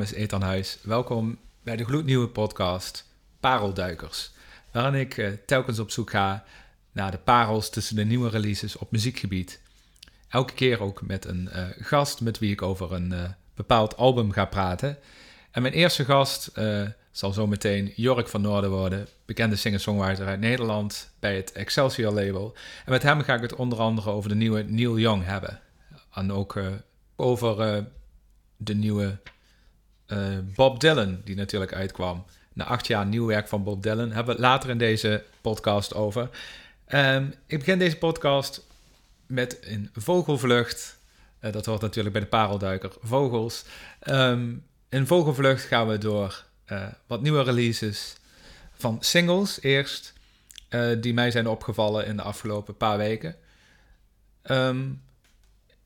Naam is Ethan Huis. Welkom bij de gloednieuwe podcast Parelduikers, waarin ik uh, telkens op zoek ga naar de parels tussen de nieuwe releases op muziekgebied. Elke keer ook met een uh, gast met wie ik over een uh, bepaald album ga praten. En mijn eerste gast zal zo meteen Jork van Noorden worden, bekende singer-songwriter uit Nederland bij het Excelsior label. En met hem ga ik het onder andere over de nieuwe Neil Young hebben. En ook over de nieuwe uh, Bob Dylan, die natuurlijk uitkwam. Na acht jaar nieuw werk van Bob Dylan hebben we het later in deze podcast over. Um, ik begin deze podcast met een vogelvlucht. Uh, dat hoort natuurlijk bij de parelduiker, vogels. Um, in vogelvlucht gaan we door uh, wat nieuwe releases van singles eerst. die mij zijn opgevallen in de afgelopen paar weken. Um,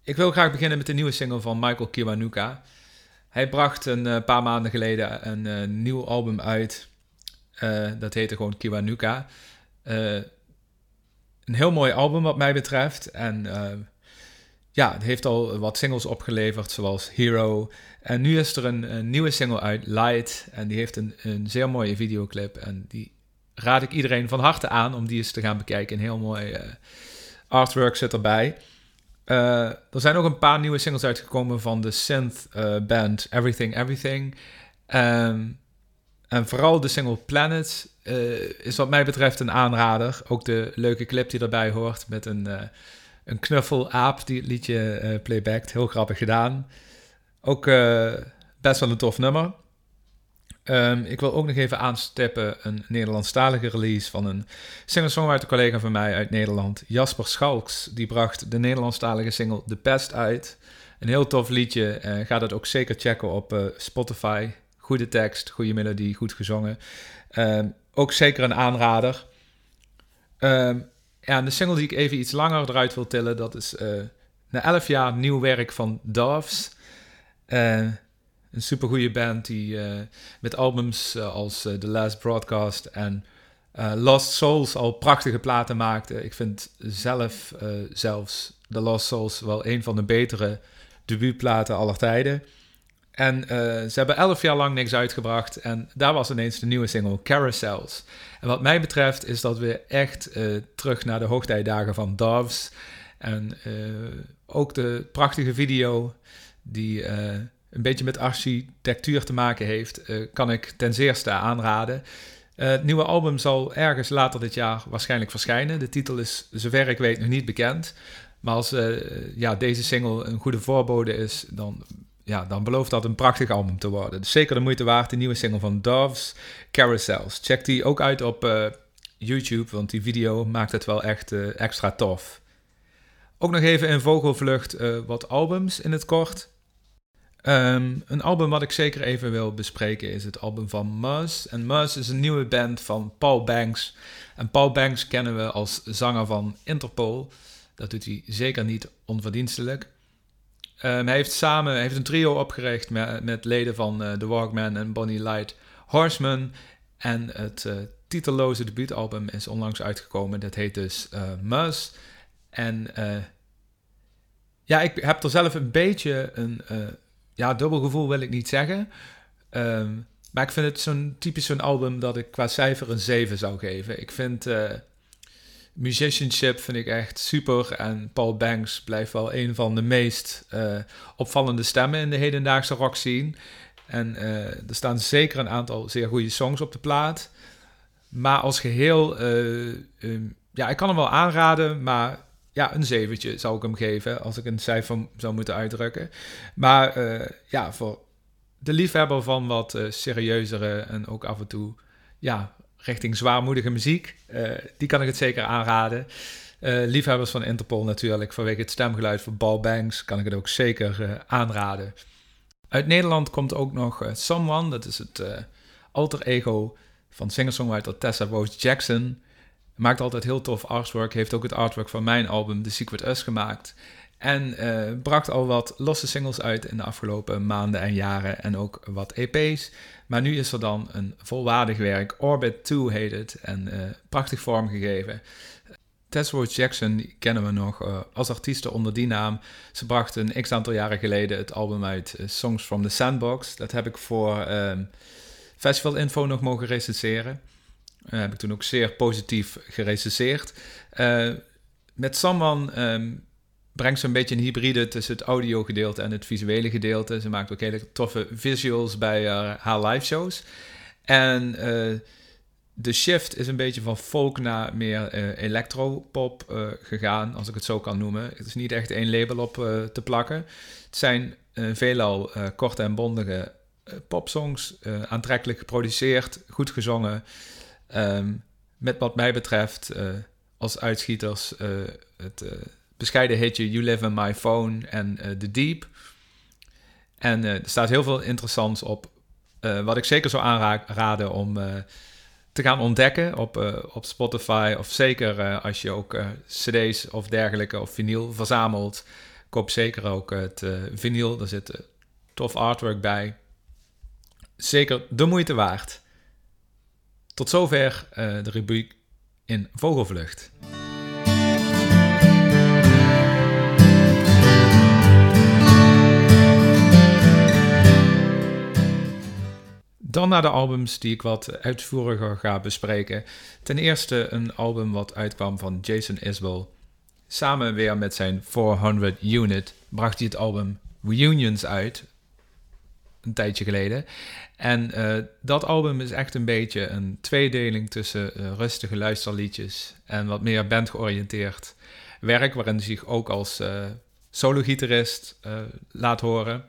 ik wil graag beginnen met de nieuwe single van Michael Kiwanuka. Hij bracht een uh, paar maanden geleden een uh, nieuw album uit. Uh, dat heette gewoon Kiwanuka. een heel mooi album wat mij betreft. En ja, het heeft al wat singles opgeleverd, zoals Hero. En nu is er een, een, nieuwe single uit, Light. En die heeft een, een zeer mooie videoclip. En die raad ik iedereen van harte aan om die eens te gaan bekijken. Een heel mooi artwork zit erbij. Uh, er zijn ook een paar nieuwe singles uitgekomen van de synth uh, band Everything Everything. Um, en vooral de single Planet uh, is wat mij betreft een aanrader. Ook de leuke clip die erbij hoort met een, een knuffelaap die het liedje playbackt. Heel grappig gedaan. Ook best wel een tof nummer. Um, ik wil ook nog even aanstippen een Nederlandstalige release van een singer-songwriter collega van mij uit Nederland, Jasper Schalks. Die bracht de Nederlandstalige single The Best uit. Een heel tof liedje. Uh, ga dat ook zeker checken op uh, Spotify. Goede tekst, goede melodie, goed gezongen. Um, ook zeker een aanrader. Um, ja, en de single die ik even iets langer eruit wil tillen, dat is uh, na elf jaar nieuw werk van Doves een supergoeie band die uh, met albums uh, als uh, The Last Broadcast en Lost Souls al prachtige platen maakte. Ik vind zelf zelfs The Lost Souls wel een van de betere debuutplaten aller tijden. En ze hebben elf jaar lang niks uitgebracht. En daar was ineens de nieuwe single Carousels. En wat mij betreft is dat weer echt terug naar de hoogtijdagen van Doves. En ook de prachtige video die een beetje met architectuur te maken heeft, uh, kan ik ten zeerste aanraden. Uh, het nieuwe album zal ergens later dit jaar waarschijnlijk verschijnen. De titel is, zover ik weet, nog niet bekend. Maar als uh, ja, deze single een goede voorbode is, dan, ja, dan belooft dat een prachtig album te worden. Dus zeker de moeite waard, de nieuwe single van Doves, Carousels. Check die ook uit op YouTube, want die video maakt het wel echt extra tof. Ook nog even in vogelvlucht wat albums in het kort. Um, een album wat ik zeker even wil bespreken is het album van Muzz. En Muzz is een nieuwe band van Paul Banks. En Paul Banks kennen we als zanger van Interpol. Dat doet hij zeker niet onverdienstelijk. Um, hij heeft samen heeft een trio opgericht met, leden van uh, The Walkman en Bonnie Light Horseman. En het uh, titelloze debuutalbum is onlangs uitgekomen. Dat heet dus uh, Muzz. En ja, ik heb er zelf een beetje een ja, dubbel gevoel wil ik niet zeggen. Ehm, maar ik vind het zo'n typisch zo'n album dat ik qua cijfer een 7 zou geven. Ik vind uh, musicianship vind ik echt super. En Paul Banks blijft wel een van de meest uh, opvallende stemmen in de hedendaagse rock scene. En uh, er staan zeker een aantal zeer goede songs op de plaat. Maar als geheel, um, ja, ik kan hem wel aanraden, maar ja, een zeventje zou ik hem geven als ik een cijfer zou moeten uitdrukken. Maar uh, ja, voor de liefhebber van wat uh, serieuzere en ook af en toe ja, richting zwaarmoedige muziek, uh, die kan ik het zeker aanraden. liefhebbers van Interpol natuurlijk, vanwege het stemgeluid van Ball Banks, kan ik het ook zeker aanraden. Uit Nederland komt ook nog Someone, dat is het alter ego van singer-songwriter Tessa Rose Jackson maakt altijd heel tof artwork. Heeft ook het artwork van mijn album The Secret Us gemaakt. En uh, bracht al wat losse singles uit in de afgelopen maanden en jaren. En ook wat EP's. Maar nu is er dan een volwaardig werk. Orbit 2 heet het. En uh, prachtig vormgegeven. Tessa Jackson kennen we nog uh, als artiesten onder die naam. Ze bracht een x aantal jaren geleden het album uit Songs from the Sandbox. Dat heb ik voor um, Festival Info nog mogen recenseren. Uh, heb ik toen ook zeer positief gerecenseerd. met Samman um, brengt ze een beetje een hybride tussen het audio gedeelte en het visuele gedeelte. Ze maakt ook hele toffe visuals bij haar live shows. En de shift is een beetje van folk naar meer uh, electropop gegaan, als ik het zo kan noemen. Het is niet echt één label op te plakken. Het zijn veelal korte en bondige popsongs, aantrekkelijk geproduceerd, goed gezongen. Um, met wat mij betreft als uitschieters het bescheiden hitje You Live in My Phone en The Deep. En er staat heel veel interessants op, wat ik zeker zou aanraden om te gaan ontdekken op, op Spotify. Of zeker als je ook CD's of dergelijke of vinyl verzamelt. Koop zeker ook het vinyl. Er zit tof artwork bij. Zeker de moeite waard. Tot zover de rubriek in Vogelvlucht. Dan naar de albums die ik wat uitvoeriger ga bespreken. Ten eerste een album wat uitkwam van Jason Isbell. Samen weer met zijn 400 Unit bracht hij het album Reunions uit. Een tijdje geleden. En uh, dat album is echt een beetje een tweedeling tussen uh, rustige luisterliedjes en wat meer bandgeoriënteerd werk, waarin hij zich ook als uh, solo-gitarist laat horen.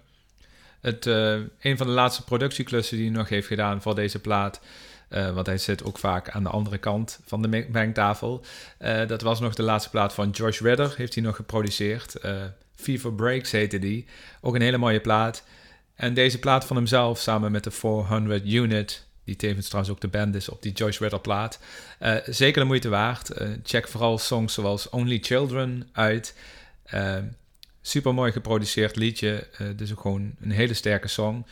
Het, een van de laatste productieklussen die hij nog heeft gedaan voor deze plaat. Want hij zit ook vaak aan de andere kant van de mengtafel. Dat was nog de laatste plaat van Josh Redder, heeft hij nog geproduceerd. Fever Breaks heette die. Ook een hele mooie plaat. En deze plaat van hemzelf, samen met de 400 Unit, die tevens trouwens ook de band is op die Josh Redder plaat. zeker de moeite waard. check vooral songs zoals Only Children uit super mooi geproduceerd liedje. Dus ook gewoon een hele sterke song.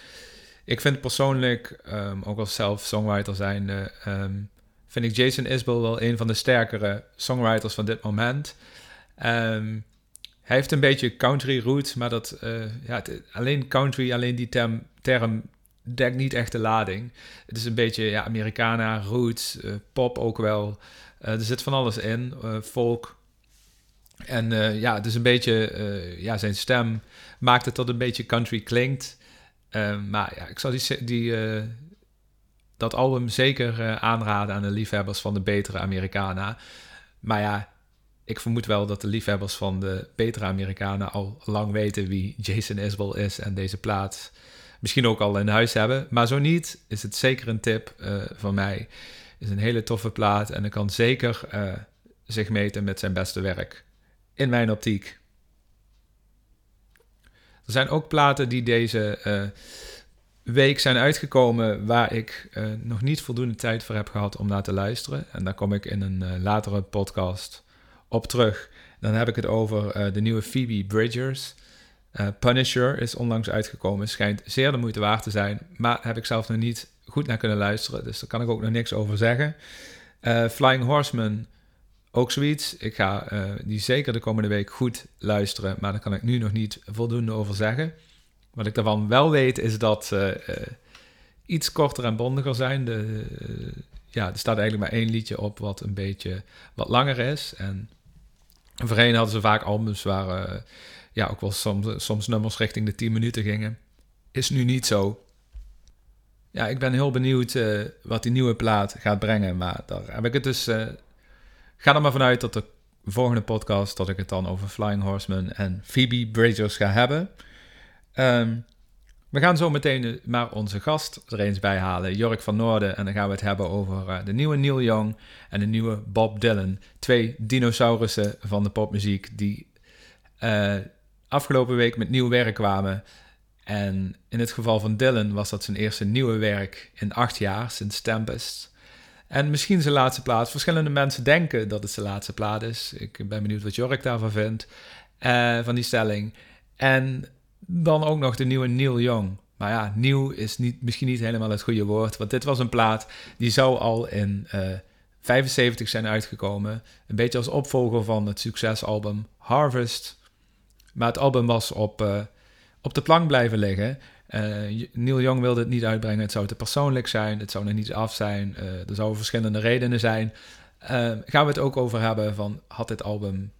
Ik vind persoonlijk, um, ook als zelf songwriter zijn, um, vind ik Jason Isbell wel een van de sterkere songwriters van dit moment. Um, hij heeft een beetje country roots, maar dat, uh, ja, alleen country, alleen die term, term dekt niet echt de lading. Het is een beetje ja, Americana, roots, uh, pop ook wel. er zit van alles in, folk, en ja, dus een beetje, ja, zijn stem maakt het tot een beetje country klinkt. Maar ja, ik zal die, die, dat album zeker aanraden aan de liefhebbers van de betere Americana. Maar ja, ik vermoed wel dat de liefhebbers van de betere Americana al lang weten wie Jason Isbell is en deze plaat misschien ook al in huis hebben. Maar zo niet, is het zeker een tip van mij. Is een hele toffe plaat en ik kan zeker zich meten met zijn beste werk in mijn optiek. Er zijn ook platen die deze uh, week zijn uitgekomen waar ik uh, nog niet voldoende tijd voor heb gehad om naar te luisteren. En daar kom ik in een uh, latere podcast op terug. Dan heb ik het over de nieuwe Phoebe Bridgers. Punisher is onlangs uitgekomen, schijnt zeer de moeite waard te zijn, maar heb ik zelf nog niet goed naar kunnen luisteren, dus daar kan ik ook nog niks over zeggen. Flying Horseman ook zoiets. Ik ga die zeker de komende week goed luisteren, maar daar kan ik nu nog niet voldoende over zeggen. Wat ik daarvan wel weet is dat ze iets korter en bondiger zijn. De, ja, er staat eigenlijk maar één liedje op wat een beetje wat langer is. En voorheen hadden ze vaak albums waar ja, ook wel soms, soms nummers richting de 10 minuten gingen. Is nu niet zo. Ja, ik ben heel benieuwd wat die nieuwe plaat gaat brengen. Maar daar heb ik het dus ga er maar vanuit dat de volgende podcast, dat ik het dan over Flying Horseman en Phoebe Bridgers ga hebben. Ehm, we gaan zo meteen maar onze gast er eens bij halen, Jork van Noorden. En dan gaan we het hebben over uh, de nieuwe Neil Young en de nieuwe Bob Dylan. Twee dinosaurussen van de popmuziek die uh, afgelopen week met nieuw werk kwamen. En in het geval van Dylan was dat zijn eerste nieuwe werk in acht jaar, sinds Tempest. En misschien zijn laatste plaat. Verschillende mensen denken dat het zijn laatste plaat is. Ik ben benieuwd wat Jork daarvan vindt. Uh, van die stelling. En dan ook nog de nieuwe Neil Young. Maar ja, nieuw is niet, misschien niet helemaal het goede woord. Want dit was een plaat die zou al in uh, 75 zijn uitgekomen. Een beetje als opvolger van het succesalbum Harvest. Maar het album was op, uh, op de plank blijven liggen. Uh, Neil Young wilde het niet uitbrengen. Het zou te persoonlijk zijn. Het zou nog niet af zijn. Er zouden verschillende redenen zijn. gaan we het ook over hebben van... had dit album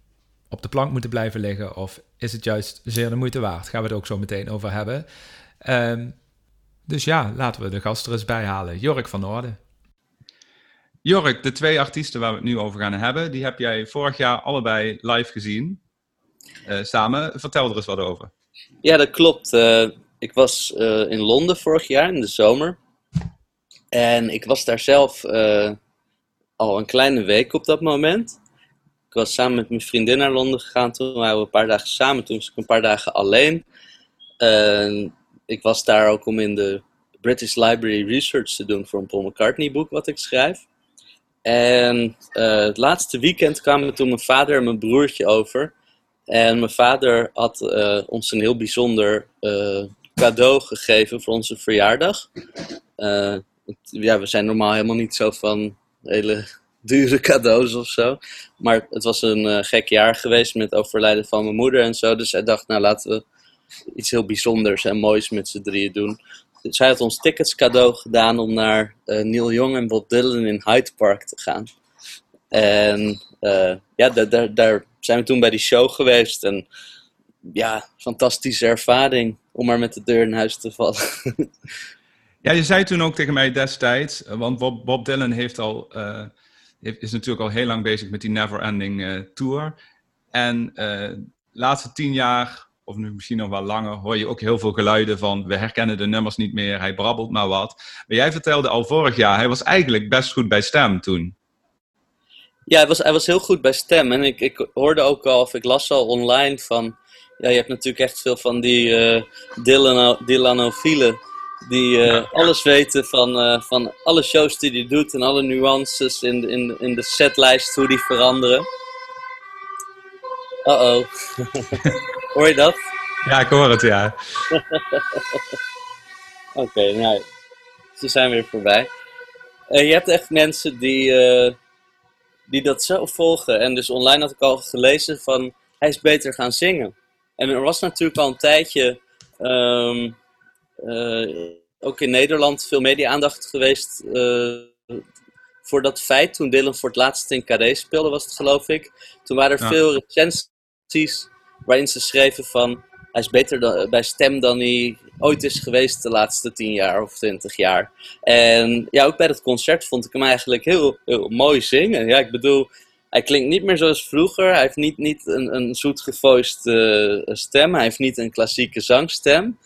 op de plank moeten blijven liggen... of is het juist zeer de moeite waard? Gaan we het ook zo meteen over hebben. Ehm, dus ja, laten we de gast er eens bij halen. Jork van Noorden. Jork, de twee artiesten waar we het nu over gaan hebben... die heb jij vorig jaar allebei live gezien. samen. Vertel er eens wat over. Ja, dat klopt ik was uh, in Londen vorig jaar in de zomer. En ik was daar zelf uh, al een kleine week op dat moment. Ik was samen met mijn vriendin naar Londen gegaan. Toen waren we een paar dagen samen. Toen was ik een paar dagen alleen. Ik was daar ook om in de British Library research te doen voor een Paul McCartney boek wat ik schrijf. En het laatste weekend kwamen toen mijn vader en mijn broertje over. En mijn vader had ons een heel bijzonder cadeau gegeven voor onze verjaardag. Ja, we zijn normaal helemaal niet zo van hele dure cadeaus of zo. Maar het was een uh, gek jaar geweest met overlijden van mijn moeder en zo. Dus hij dacht, nou laten we iets heel bijzonders en moois met z'n drieën doen. Dus hij had ons tickets cadeau gedaan om naar uh, Neil Young en Bob Dylan in Hyde Park te gaan. En ja, daar, zijn we toen bij die show geweest. En ja, fantastische ervaring om maar met de deur in huis te vallen. ja, je zei toen ook tegen mij destijds, eh, want Bob, Dylan heeft al, is natuurlijk al heel lang bezig met die Never Ending uh, Tour. En de laatste tien jaar, of nu misschien nog wel langer, hoor je ook heel veel geluiden van we herkennen de nummers niet meer, hij brabbelt maar wat. Maar jij vertelde al vorig jaar, hij was eigenlijk best goed bij stem toen. Ja, hij was, hij was heel goed bij stem. En ik, ik hoorde ook al, of ik las al online van ja, je hebt natuurlijk echt veel van die uh, Dylanofielen. Die uh, alles weten van, uh, van alle shows die hij doet en alle nuances in, in, in de setlijst, hoe die veranderen. Uh-oh. hoor je dat? Ja, ik hoor het, ja. Oké, okay, nou, ze zijn weer voorbij. je hebt echt mensen die, die dat zo volgen. En dus online had ik al gelezen van, hij is beter gaan zingen. En er was natuurlijk al een tijdje, ehm, eh, ook in Nederland, veel media-aandacht geweest uh, voor dat feit. Toen Dylan voor het laatst in Carré speelde, was het geloof ik. Toen waren er veel recensies waarin ze schreven van... Hij is beter dan, bij stem dan hij ooit is geweest de laatste tien jaar of twintig jaar. En ja, ook bij dat concert vond ik hem eigenlijk heel, heel mooi zingen. Ja, ik bedoel, hij klinkt niet meer zoals vroeger. Hij heeft niet, niet een, een zoet uh, stem. Hij heeft niet een klassieke zangstem.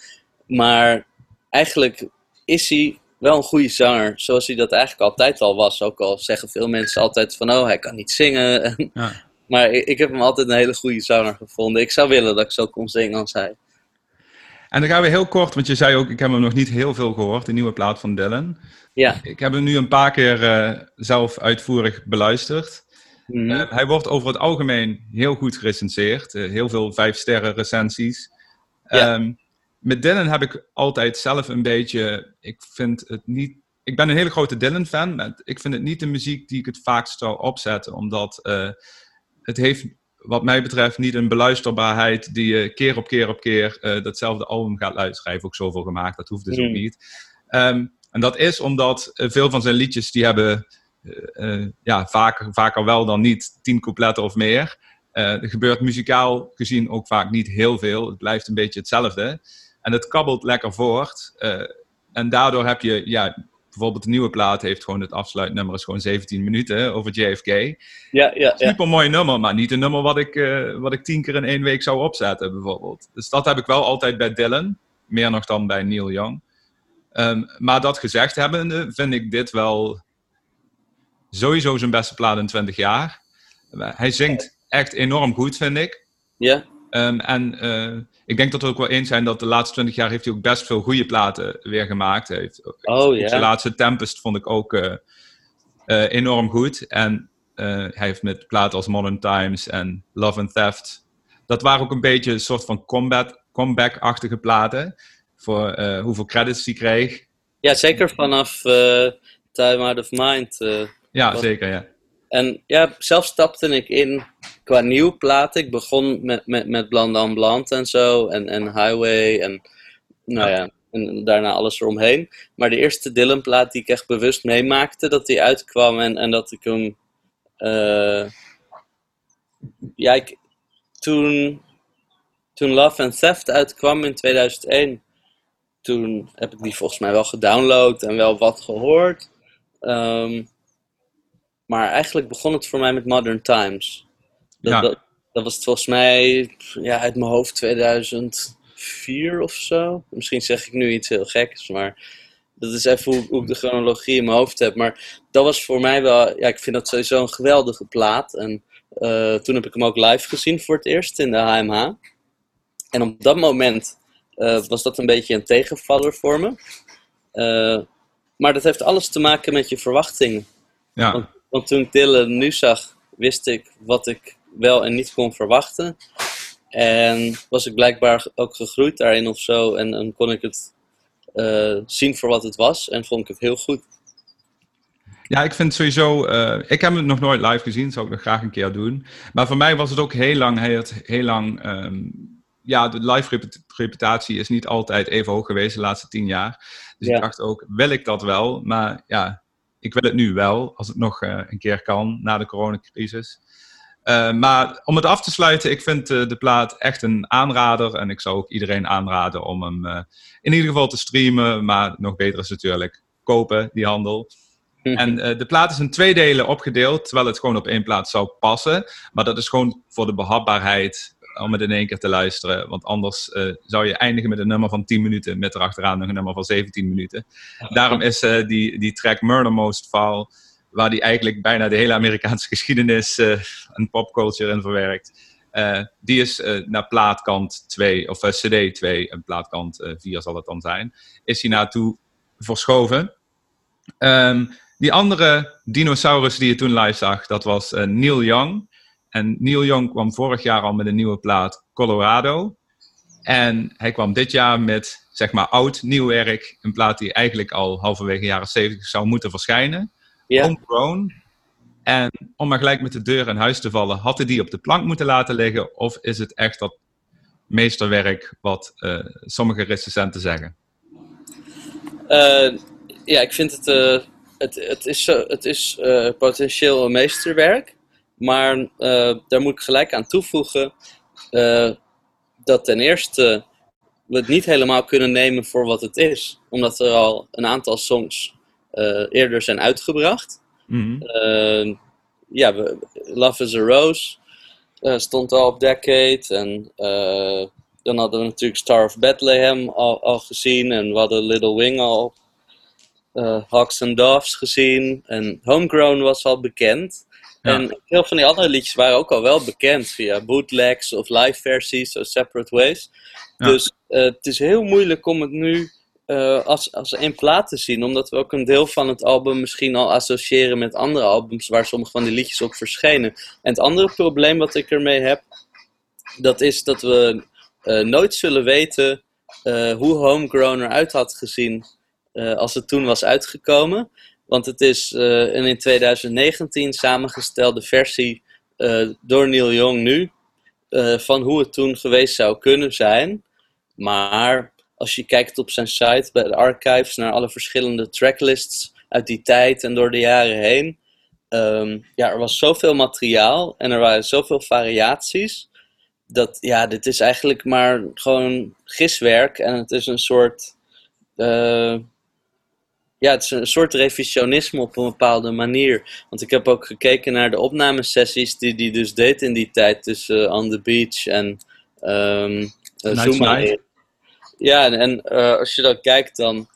Maar eigenlijk is hij wel een goede zanger. Zoals hij dat eigenlijk altijd al was. Ook al zeggen veel mensen altijd van... Oh, hij kan niet zingen. Ja. maar ik, ik, heb hem altijd een hele goede zanger gevonden. Ik zou willen dat ik zo kon zingen als hij. En dan gaan we heel kort, want je zei ook, ik heb hem nog niet heel veel gehoord, de nieuwe plaat van Dylan. Ja. Ik heb hem nu een paar keer uh, zelf uitvoerig beluisterd. Mhm. Eh, hij wordt over het algemeen heel goed gerecenseerd. Uh, heel veel vijf sterren recensies. Ehm, met Dylan heb ik altijd zelf een beetje. Ik vind het niet. Ik ben een hele grote Dylan-fan. Maar ik vind het niet de muziek die ik het vaakst zou opzetten. Omdat uh, het heeft, wat mij betreft, niet een beluisterbaarheid die je keer op keer op keer datzelfde album gaat luisteren. Hij heeft ook zoveel gemaakt, dat hoeft dus ook mhm. niet. Ehm, en dat is omdat veel van zijn liedjes die hebben uh, ja, vaker, vaker wel dan niet tien coupletten of meer. Er gebeurt muzikaal gezien ook vaak niet heel veel. Het blijft een beetje hetzelfde. En het kabbelt lekker voort. Uh, en daardoor heb je, ja, bijvoorbeeld de nieuwe plaat heeft gewoon het afsluitnummer is gewoon 17 minuten over JFK. Ja, ja, Super mooi nummer, maar niet een nummer wat ik, wat ik tien keer in één week zou opzetten, bijvoorbeeld. Dus dat heb ik wel altijd bij Dylan. Meer nog dan bij Neil Young. Um, maar dat gezegd hebbende, vind ik dit wel sowieso zijn beste plaat in 20 jaar. Hij zingt echt enorm goed, vind ik. Ja. Um, en uh, ik denk dat we ook wel eens zijn dat de laatste 20 jaar heeft hij ook best veel goede platen weer gemaakt. heeft. Oh ja. Zijn laatste Tempest vond ik ook uh, uh, enorm goed. En hij heeft met platen als Modern Times en Love and Theft. Dat waren ook een beetje een soort van comeback-achtige platen. Voor hoeveel credits hij kreeg. Ja, zeker vanaf Time Out of Mind Ja, zeker, ja. En ja, zelf stapte ik in qua nieuw plaat. Ik begon met, met, met Blanc en zo. En, en Highway en nou ja. en daarna alles eromheen. Maar de eerste Dylan plaat die ik echt bewust meemaakte, dat die uitkwam en, en dat ik hem... Uh, ja, ik, toen, toen Love and Theft uitkwam in 2001, toen heb ik die volgens mij wel gedownload en wel wat gehoord. Um, maar eigenlijk begon het voor mij met Modern Times. Dat, ja. dat, dat, was volgens mij ja, uit mijn hoofd 2004 of zo. Misschien zeg ik nu iets heel geks, maar dat is even hoe, hoe, ik de chronologie in mijn hoofd heb. Maar dat was voor mij wel, ja, ik vind dat sowieso een geweldige plaat. En uh, toen heb ik hem ook live gezien voor het eerst in de HMH. En op dat moment uh, was dat een beetje een tegenvaller voor me. Uh, maar dat heeft alles te maken met je verwachtingen. Ja. Want toen ik Dylan nu zag, wist ik wat ik wel en niet kon verwachten. En was ik blijkbaar ook gegroeid daarin of zo. En dan kon ik het uh, zien voor wat het was. En vond ik het heel goed. Ja, ik vind sowieso. Uh, ik heb het nog nooit live gezien, zou ik nog graag een keer doen. Maar voor mij was het ook heel lang. Hij had heel lang. Um, ja, de live reputatie is niet altijd even hoog geweest de laatste tien jaar. Dus ja. ik dacht ook, wil ik dat wel? Maar ja, ik wil het nu wel, als het nog uh, een keer kan na de coronacrisis. Uh, maar om het af te sluiten, ik vind uh, de plaat echt een aanrader. En ik zou ook iedereen aanraden om hem in ieder geval te streamen. Maar nog beter is natuurlijk kopen, die handel. En de plaat is in twee delen opgedeeld, terwijl het gewoon op één plaat zou passen. Maar dat is gewoon voor de behapbaarheid om het in één keer te luisteren. Want anders zou je eindigen met een nummer van 10 minuten, met erachteraan nog een nummer van 17 minuten. Daarom is die, die track Murder Most Foul, waar die eigenlijk bijna de hele Amerikaanse geschiedenis uh, en popculture in verwerkt. die is naar plaatkant 2, of CD 2 en plaatkant 4 zal het dan zijn, is hij naartoe verschoven. Um, die andere dinosaurus die je toen live zag, dat was Neil Young. En Neil Young kwam vorig jaar al met een nieuwe plaat, Colorado. En hij kwam dit jaar met, zeg maar, oud nieuw werk. Een plaat die eigenlijk al halverwege jaren 70 zou moeten verschijnen. Yeah. Homegrown. En om maar gelijk met de deur in huis te vallen, had hij die op de plank moeten laten liggen? Of is het echt dat meesterwerk wat uh, sommige recensenten zeggen? Uh, ja, ik vind het, uh, het, het is, het is potentieel een meesterwerk. Maar daar moet ik gelijk aan toevoegen dat ten eerste we het niet helemaal kunnen nemen voor wat het is. Omdat er al een aantal songs eerder zijn uitgebracht. Mm -hmm. ja, we, Love is a Rose stond al op Decade. En dan hadden we natuurlijk Star of Bethlehem al, al gezien. En we hadden Little Wing al. Hawks and Doves gezien. En Homegrown was al bekend. En veel van die andere liedjes waren ook al wel bekend via bootlegs of live versies of separate ways. Dus uh, het is heel moeilijk om het nu uh, als, als één plaat te zien, omdat we ook een deel van het album misschien al associëren met andere albums waar sommige van die liedjes op verschenen. En het andere probleem wat ik ermee heb, dat is dat we uh, nooit zullen weten hoe Homegrown eruit had gezien als het toen was uitgekomen. Want het is een in 2019 samengestelde versie door Neil Young nu. Van hoe het toen geweest zou kunnen zijn. Maar als je kijkt op zijn site bij de archives naar alle verschillende tracklists uit die tijd en door de jaren heen. Um, ja, er was zoveel materiaal en er waren zoveel variaties. Dat ja, dit is eigenlijk maar gewoon giswerk en het is een soort ja, het is een soort revisionisme op een bepaalde manier. Want ik heb ook gekeken naar de opnamesessies die hij dus deed in die tijd tussen uh, On the Beach en um, uh, Zuma. Ja, en uh, als je dan kijkt, dan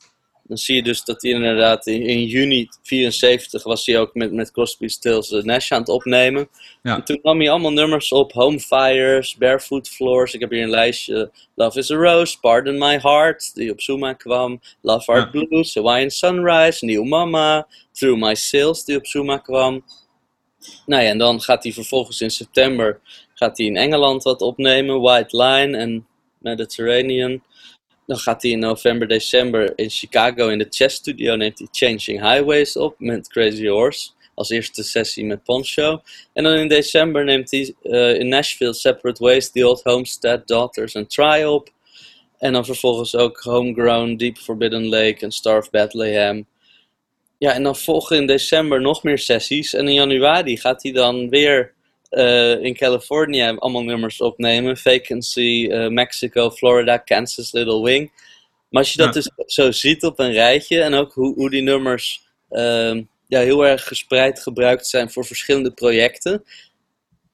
dan zie je dus dat hij inderdaad in, in juni 74 was hij ook met, met Crosby, Stills uh, Nash aan het opnemen. Ja. En toen nam hij allemaal nummers op, Home Fires, Barefoot Floors. Ik heb hier een lijstje, Love is a Rose, Pardon My Heart, die op Zuma kwam. Love Heart ja. Blues, Hawaiian Sunrise, New Mama, Through My Sails, die op Zuma kwam. Nou ja, en dan gaat hij vervolgens in september gaat hij in Engeland wat opnemen, White Line en Mediterranean. Dan gaat hij in november, december in Chicago in de Chess Studio neemt hij Changing Highways op met Crazy Horse. als eerste sessie met Poncho. En dan in december neemt hij eh, in Nashville Separate Ways, The Old Homestead, Daughters en Try op. En dan vervolgens ook Homegrown, Deep Forbidden Lake en Star of Bethlehem. Ja, en dan volgen in december nog meer sessies. En in januari gaat hij dan weer uh, in Californië allemaal nummers opnemen. Vacancy, uh, Mexico, Florida, Kansas, Little Wing. Maar als je dat dus zo ziet op een rijtje en ook hoe, hoe die nummers uh, ja, heel erg gespreid gebruikt zijn voor verschillende projecten.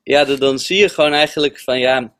Ja, dan, dan zie je gewoon eigenlijk van ja,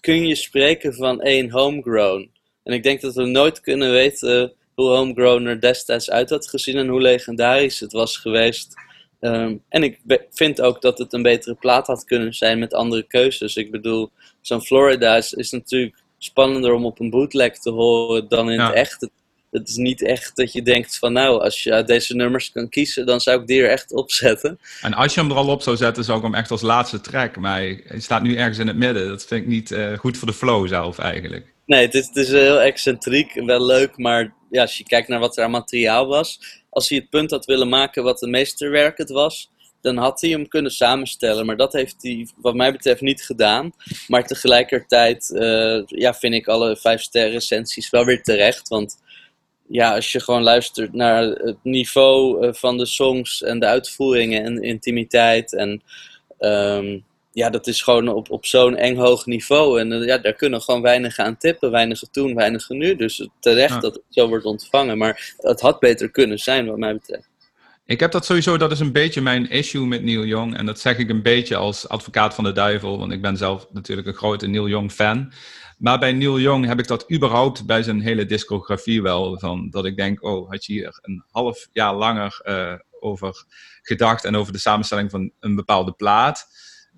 kun je spreken van één homegrown. En ik denk dat we nooit kunnen weten hoe homegrown er destijds uit had gezien en hoe legendarisch het was geweest. Ehm, en ik vind ook dat het een betere plaat had kunnen zijn met andere keuzes. Ik bedoel, zo'n Florida is, is, natuurlijk spannender om op een bootleg te horen dan in het echt. Het is niet echt dat je denkt van nou, als je uit deze nummers kan kiezen, dan zou ik die er echt op zetten. En als je hem er al op zou zetten, zou ik hem echt als laatste track. Maar hij staat nu ergens in het midden. Dat vind ik niet uh, goed voor de flow zelf eigenlijk. Nee, het is, het is heel excentriek, wel leuk, maar ja, als je kijkt naar wat er aan materiaal was, als hij het punt had willen maken wat de meesterwerk het was, dan had hij hem kunnen samenstellen. Maar dat heeft hij, wat mij betreft, niet gedaan. Maar tegelijkertijd uh, ja, vind ik alle vijf sterren recensies wel weer terecht. Want ja, als je gewoon luistert naar het niveau uh, van de songs en de uitvoeringen en intimiteit en um, ja, dat is gewoon op, op zo'n eng hoog niveau. En uh, ja, daar kunnen gewoon weinig aan tippen. Weinig toen, weinig nu. Dus terecht dat het zo wordt ontvangen. Maar het had beter kunnen zijn, wat mij betreft. Ik heb dat sowieso, dat is een beetje mijn issue met Neil Young. En dat zeg ik een beetje als advocaat van de duivel. Want ik ben zelf natuurlijk een grote Neil Young fan. Maar bij Neil Young heb ik dat überhaupt bij zijn hele discografie wel. Van, dat ik denk, oh, had je hier een half jaar langer uh, over gedacht. En over de samenstelling van een bepaalde plaat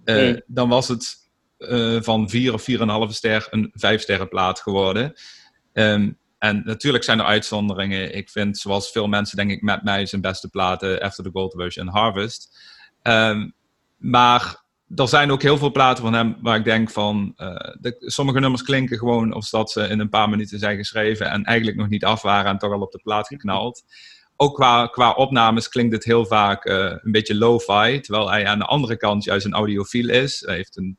uh, dan was het uh, van 4 of 4,5 ster een 5 sterren plaat geworden. Um, en natuurlijk zijn er uitzonderingen. Ik vind, zoals veel mensen, denk ik, met mij zijn beste platen After the Gold Rush en Harvest. Um, maar er zijn ook heel veel platen van hem waar ik denk van... Uh, de, sommige nummers klinken gewoon of dat ze in een paar minuten zijn geschreven... en eigenlijk nog niet af waren en toch al op de plaat geknald ook qua, qua opnames klinkt het heel vaak uh, een beetje lo-fi. Terwijl hij aan de andere kant juist een audiofiel is. Hij heeft een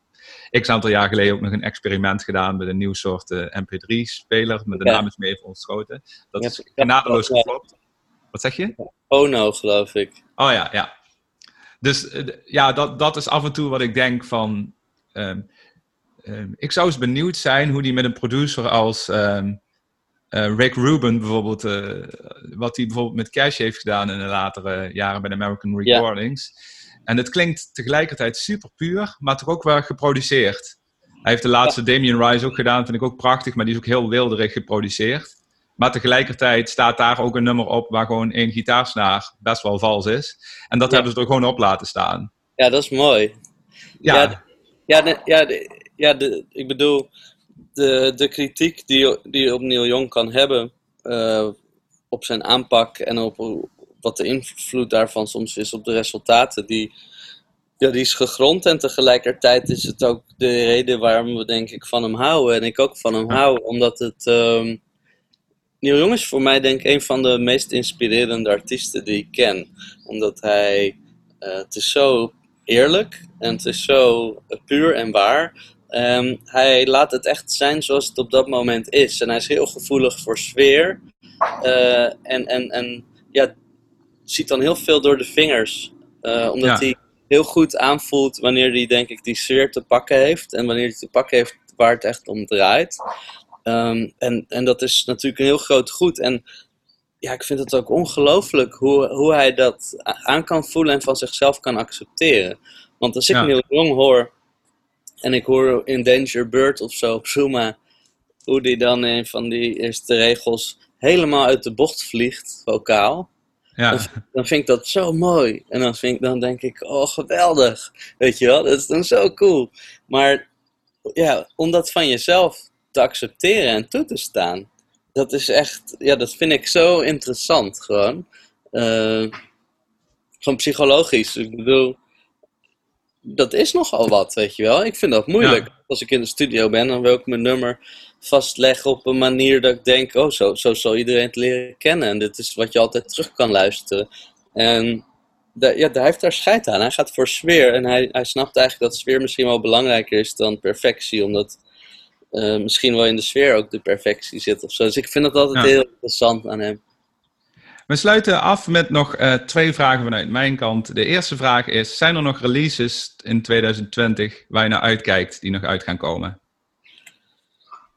x aantal jaar geleden ook nog een experiment gedaan met een nieuw soort uh, MP3-speler. Met de ja. naam is me even ontschoten. Dat ja, is genadeloos geklopt. Wat zeg je? Ono, geloof ik. Oh ja, ja. Dus uh, ja, dat, dat is af en toe wat ik denk van. Um, um, ik zou eens benieuwd zijn hoe die met een producer als. Um, uh, Rick Rubin bijvoorbeeld, uh, wat hij bijvoorbeeld met Cash heeft gedaan in de latere jaren bij de American Recordings. En het klinkt tegelijkertijd super puur, maar toch ook wel geproduceerd. Hij heeft de laatste ja. Damien Rice ook gedaan, vind ik ook prachtig, maar die is ook heel wilderig geproduceerd. Maar tegelijkertijd staat daar ook een nummer op waar gewoon één gitaarsnaar best wel vals is. En dat ja. hebben ze er gewoon op laten staan. Ja, dat is mooi. Ja, ja, ja, ja, de, ja de, ik bedoel, de, de kritiek die, die je op Neil Young kan hebben uh, op zijn aanpak en op wat de invloed daarvan soms is op de resultaten, die, ja, die is gegrond en tegelijkertijd is het ook de reden waarom we denk ik van hem houden en ik ook van hem hou, omdat het um, Neil Young is voor mij denk ik een van de meest inspirerende artiesten die ik ken, omdat hij uh, het is zo eerlijk en het is zo puur en waar Um, hij laat het echt zijn zoals het op dat moment is. En hij is heel gevoelig voor sfeer. Uh, en, en, en ja, ziet dan heel veel door de vingers. Uh, omdat ja. hij heel goed aanvoelt wanneer hij, denk ik, die sfeer te pakken heeft. En wanneer hij te pakken heeft waar het echt om draait. Um, en, en dat is natuurlijk een heel groot goed. En ja, ik vind het ook ongelooflijk hoe, hoe hij dat aan kan voelen en van zichzelf kan accepteren. Want als ik ja. Neil Young hoor en ik hoor in Danger Bird of zo op Zuma hoe die dan een van die eerste regels helemaal uit de bocht vliegt, vocaal. Ja. Dan, dan, vind ik dat zo mooi. En dan, vind ik, dan denk ik, oh geweldig. Weet je wel, dat is dan zo cool. Maar ja, om dat van jezelf te accepteren en toe te staan, dat is echt, ja, dat vind ik zo interessant gewoon. Uh, gewoon psychologisch. Ik bedoel, dat is nogal wat, weet je wel. Ik vind dat moeilijk. Als ik in de studio ben, dan wil ik mijn nummer vastleggen op een manier dat ik denk, oh, zo, zo zal iedereen het leren kennen. En dit is wat je altijd terug kan luisteren. En de, ja, hij heeft daar scheid aan. Hij gaat voor sfeer. En hij, hij snapt eigenlijk dat sfeer misschien wel belangrijker is dan perfectie. Omdat uh, misschien wel in de sfeer ook de perfectie zit of zo. Dus ik vind dat altijd heel interessant aan hem. We sluiten af met nog uh, twee vragen vanuit mijn kant. De eerste vraag is: zijn er nog releases in 2020 waar je naar uitkijkt die nog uit gaan komen?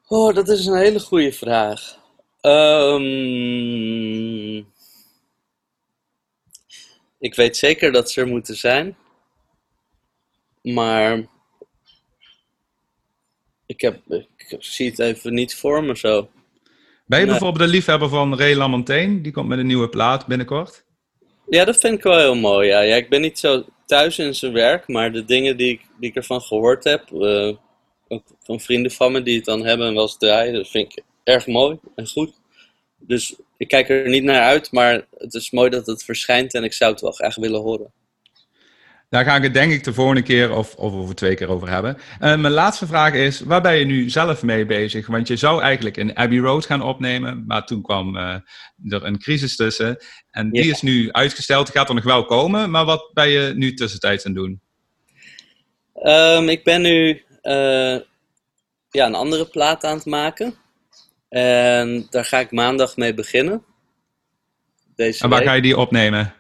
Oh, dat is een hele goede vraag. Um, ik weet zeker dat ze er moeten zijn. Maar ik, heb, ik zie het even niet voor me zo. Ben je bijvoorbeeld de liefhebber van Ray LaMontagne? Die komt met een nieuwe plaat binnenkort. Ja, dat vind ik wel heel mooi. Ja. ja ik ben niet zo thuis in zijn werk, maar de dingen die ik, die ik ervan gehoord heb, uh, ook van vrienden van me die het dan hebben en wel eens draaien, dat vind ik erg mooi en goed. Dus ik kijk er niet naar uit, maar het is mooi dat het verschijnt en ik zou het wel graag willen horen. Daar ga ik het denk ik de volgende keer of, of over twee keer over hebben. Uh, mijn laatste vraag is, waar ben je nu zelf mee bezig? Want je zou eigenlijk in Abbey Road gaan opnemen, maar toen kwam uh, er een crisis tussen. En die is nu uitgesteld, gaat er nog wel komen, maar wat ben je nu tussentijds aan doen? Um, ik ben nu uh, ja, een andere plaat aan het maken. En daar ga ik maandag mee beginnen. Deze en waar ga je die opnemen?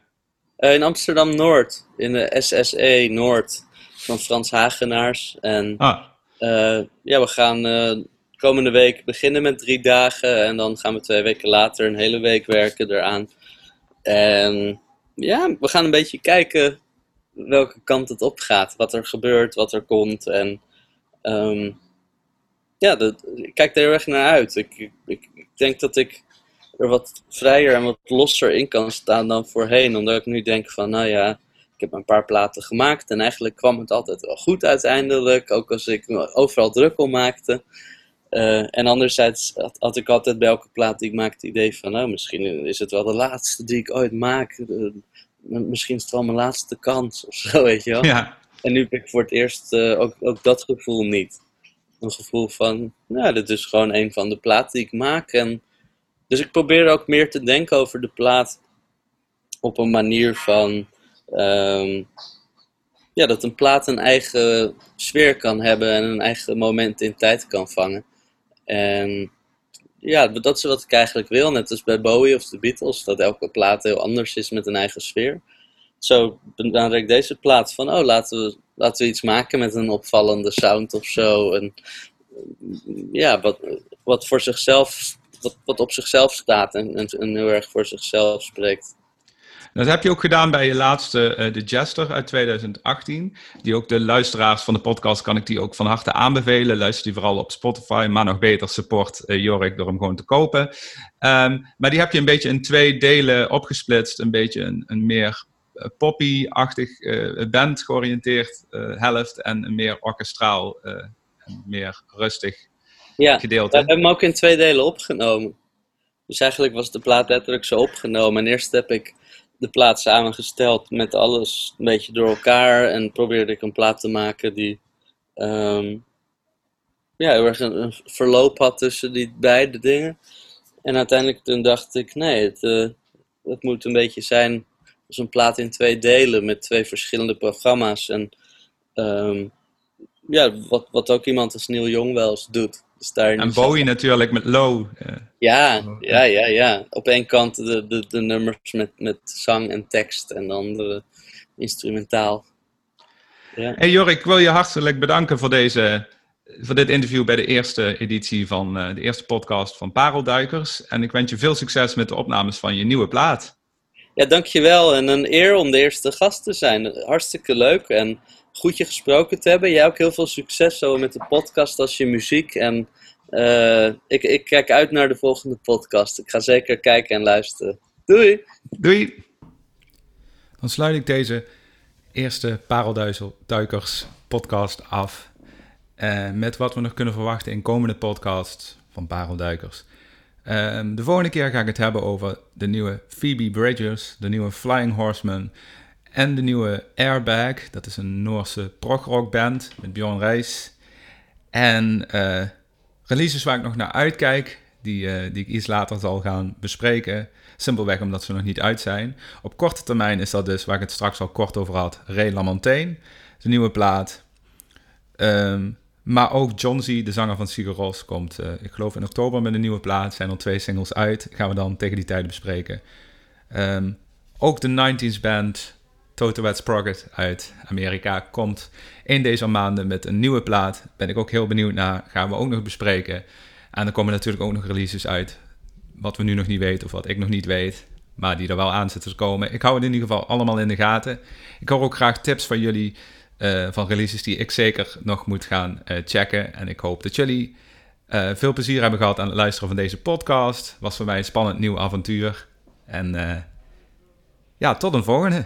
Uh, in Amsterdam Noord, in de SSE Noord van Frans Hagenaars. En ah. uh, ja, we gaan uh, komende week beginnen met drie dagen en dan gaan we twee weken later een hele week werken eraan. En ja, we gaan een beetje kijken welke kant het op gaat, wat er gebeurt, wat er komt. En um, ja, dat, ik kijk er heel erg naar uit. Ik, ik, ik, denk dat ik er wat vrijer en wat losser in kan staan dan voorheen. Omdat ik nu denk van, nou ja, ik heb een paar platen gemaakt. En eigenlijk kwam het altijd wel goed uiteindelijk. Ook als ik me overal druk om maakte. Uh, en anderzijds had, had, ik altijd bij elke plaat die ik maakte het idee van, nou, misschien is het wel de laatste die ik ooit maak. misschien is het wel mijn laatste kans of zo, weet je wel. Ja. En nu heb ik voor het eerst uh, ook, ook dat gevoel niet een gevoel van, nou, dit is gewoon een van de platen die ik maak. En, dus ik probeer ook meer te denken over de plaat op een manier van, um, ja, dat een plaat een eigen sfeer kan hebben en een eigen moment in tijd kan vangen. En ja, dat is wat ik eigenlijk wil, net als bij Bowie of de Beatles, dat elke plaat heel anders is met een eigen sfeer. Zo benader ik deze plaat van, oh, laten we laten we iets maken met een opvallende sound of zo. En, ja, wat, wat voor zichzelf, wat, wat op zichzelf staat en, en, heel erg voor zichzelf spreekt. Dat heb je ook gedaan bij je laatste, uh, The Jester uit 2018. Die ook de luisteraars van de podcast kan ik die ook van harte aanbevelen. Luister die vooral op Spotify, maar nog beter support uh, Jorik door hem gewoon te kopen. Um, maar die heb je een beetje in twee delen opgesplitst. Een beetje een, een meer eh, poppy-achtig band georiënteerd helft en een meer orkestraal meer rustig ja, gedeelte. Ja, we hebben hem ook in twee delen opgenomen. Dus eigenlijk was de plaat letterlijk zo opgenomen. En eerst heb ik de plaat samengesteld met alles een beetje door elkaar. En probeerde ik een plaat te maken die um, ja, heel erg een, verloop had tussen die beide dingen. En uiteindelijk toen dacht ik, nee, het, uh, het moet een beetje zijn is een plaat in twee delen met twee verschillende programma's. En um, ja, wat, wat ook iemand als Neil Young wel eens doet. Dus en Bowie natuurlijk met Low. Uh, ja, ja, ja, ja. Op één kant de, de, de nummers met, met zang en tekst en dan de instrumentaal. Ja. Hey Jorik, ik wil je hartelijk bedanken voor, deze, voor dit interview bij de eerste editie van uh, de eerste podcast van Parelduikers. En ik wens je veel succes met de opnames van je nieuwe plaat. Ja, dankjewel. En een eer om de eerste gast te zijn. Hartstikke leuk en goed je gesproken te hebben. Jij ook heel veel succes zo met de podcast als je muziek. En uh, ik, ik kijk uit naar de volgende podcast. Ik ga zeker kijken en luisteren. Doei! Doei! Dan sluit ik deze eerste Parelduikers podcast af. Uh, met wat we nog kunnen verwachten in komende podcasts van Parelduikers. Um, de volgende keer ga ik het hebben over de nieuwe Phoebe Bridgers, de nieuwe Flying Horseman en de nieuwe Airbag. Dat is een Noorse progrock band met Bjorn Reis. En uh, releases waar ik nog naar uitkijk, die, eh, die ik iets later zal gaan bespreken. Simpelweg omdat ze nog niet uit zijn. Op korte termijn is dat dus, waar ik het straks al kort over had, Ray LaMontagne. De nieuwe plaat. Ehm, maar ook John Z, de zanger van Sigur komt, uh, ik geloof in oktober met een nieuwe plaat. Zijn er twee singles uit. Gaan we dan tegen die tijd bespreken. Um, ook de 90s band Toto Wet Sprocket uit Amerika komt in deze maanden met een nieuwe plaat. Ben ik ook heel benieuwd naar. Gaan we ook nog bespreken. En dan komen natuurlijk ook nog releases uit. Wat we nu nog niet weten of wat ik nog niet weet. Maar die er wel aan zitten te komen. Ik hou het in ieder geval allemaal in de gaten. Ik hoor ook graag tips van jullie. Uh, van releases die ik zeker nog moet gaan uh, checken. En ik hoop dat jullie uh, veel plezier hebben gehad aan het luisteren van deze podcast. Was voor mij een spannend nieuw avontuur. En ja, tot een volgende.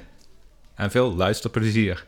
En veel luisterplezier.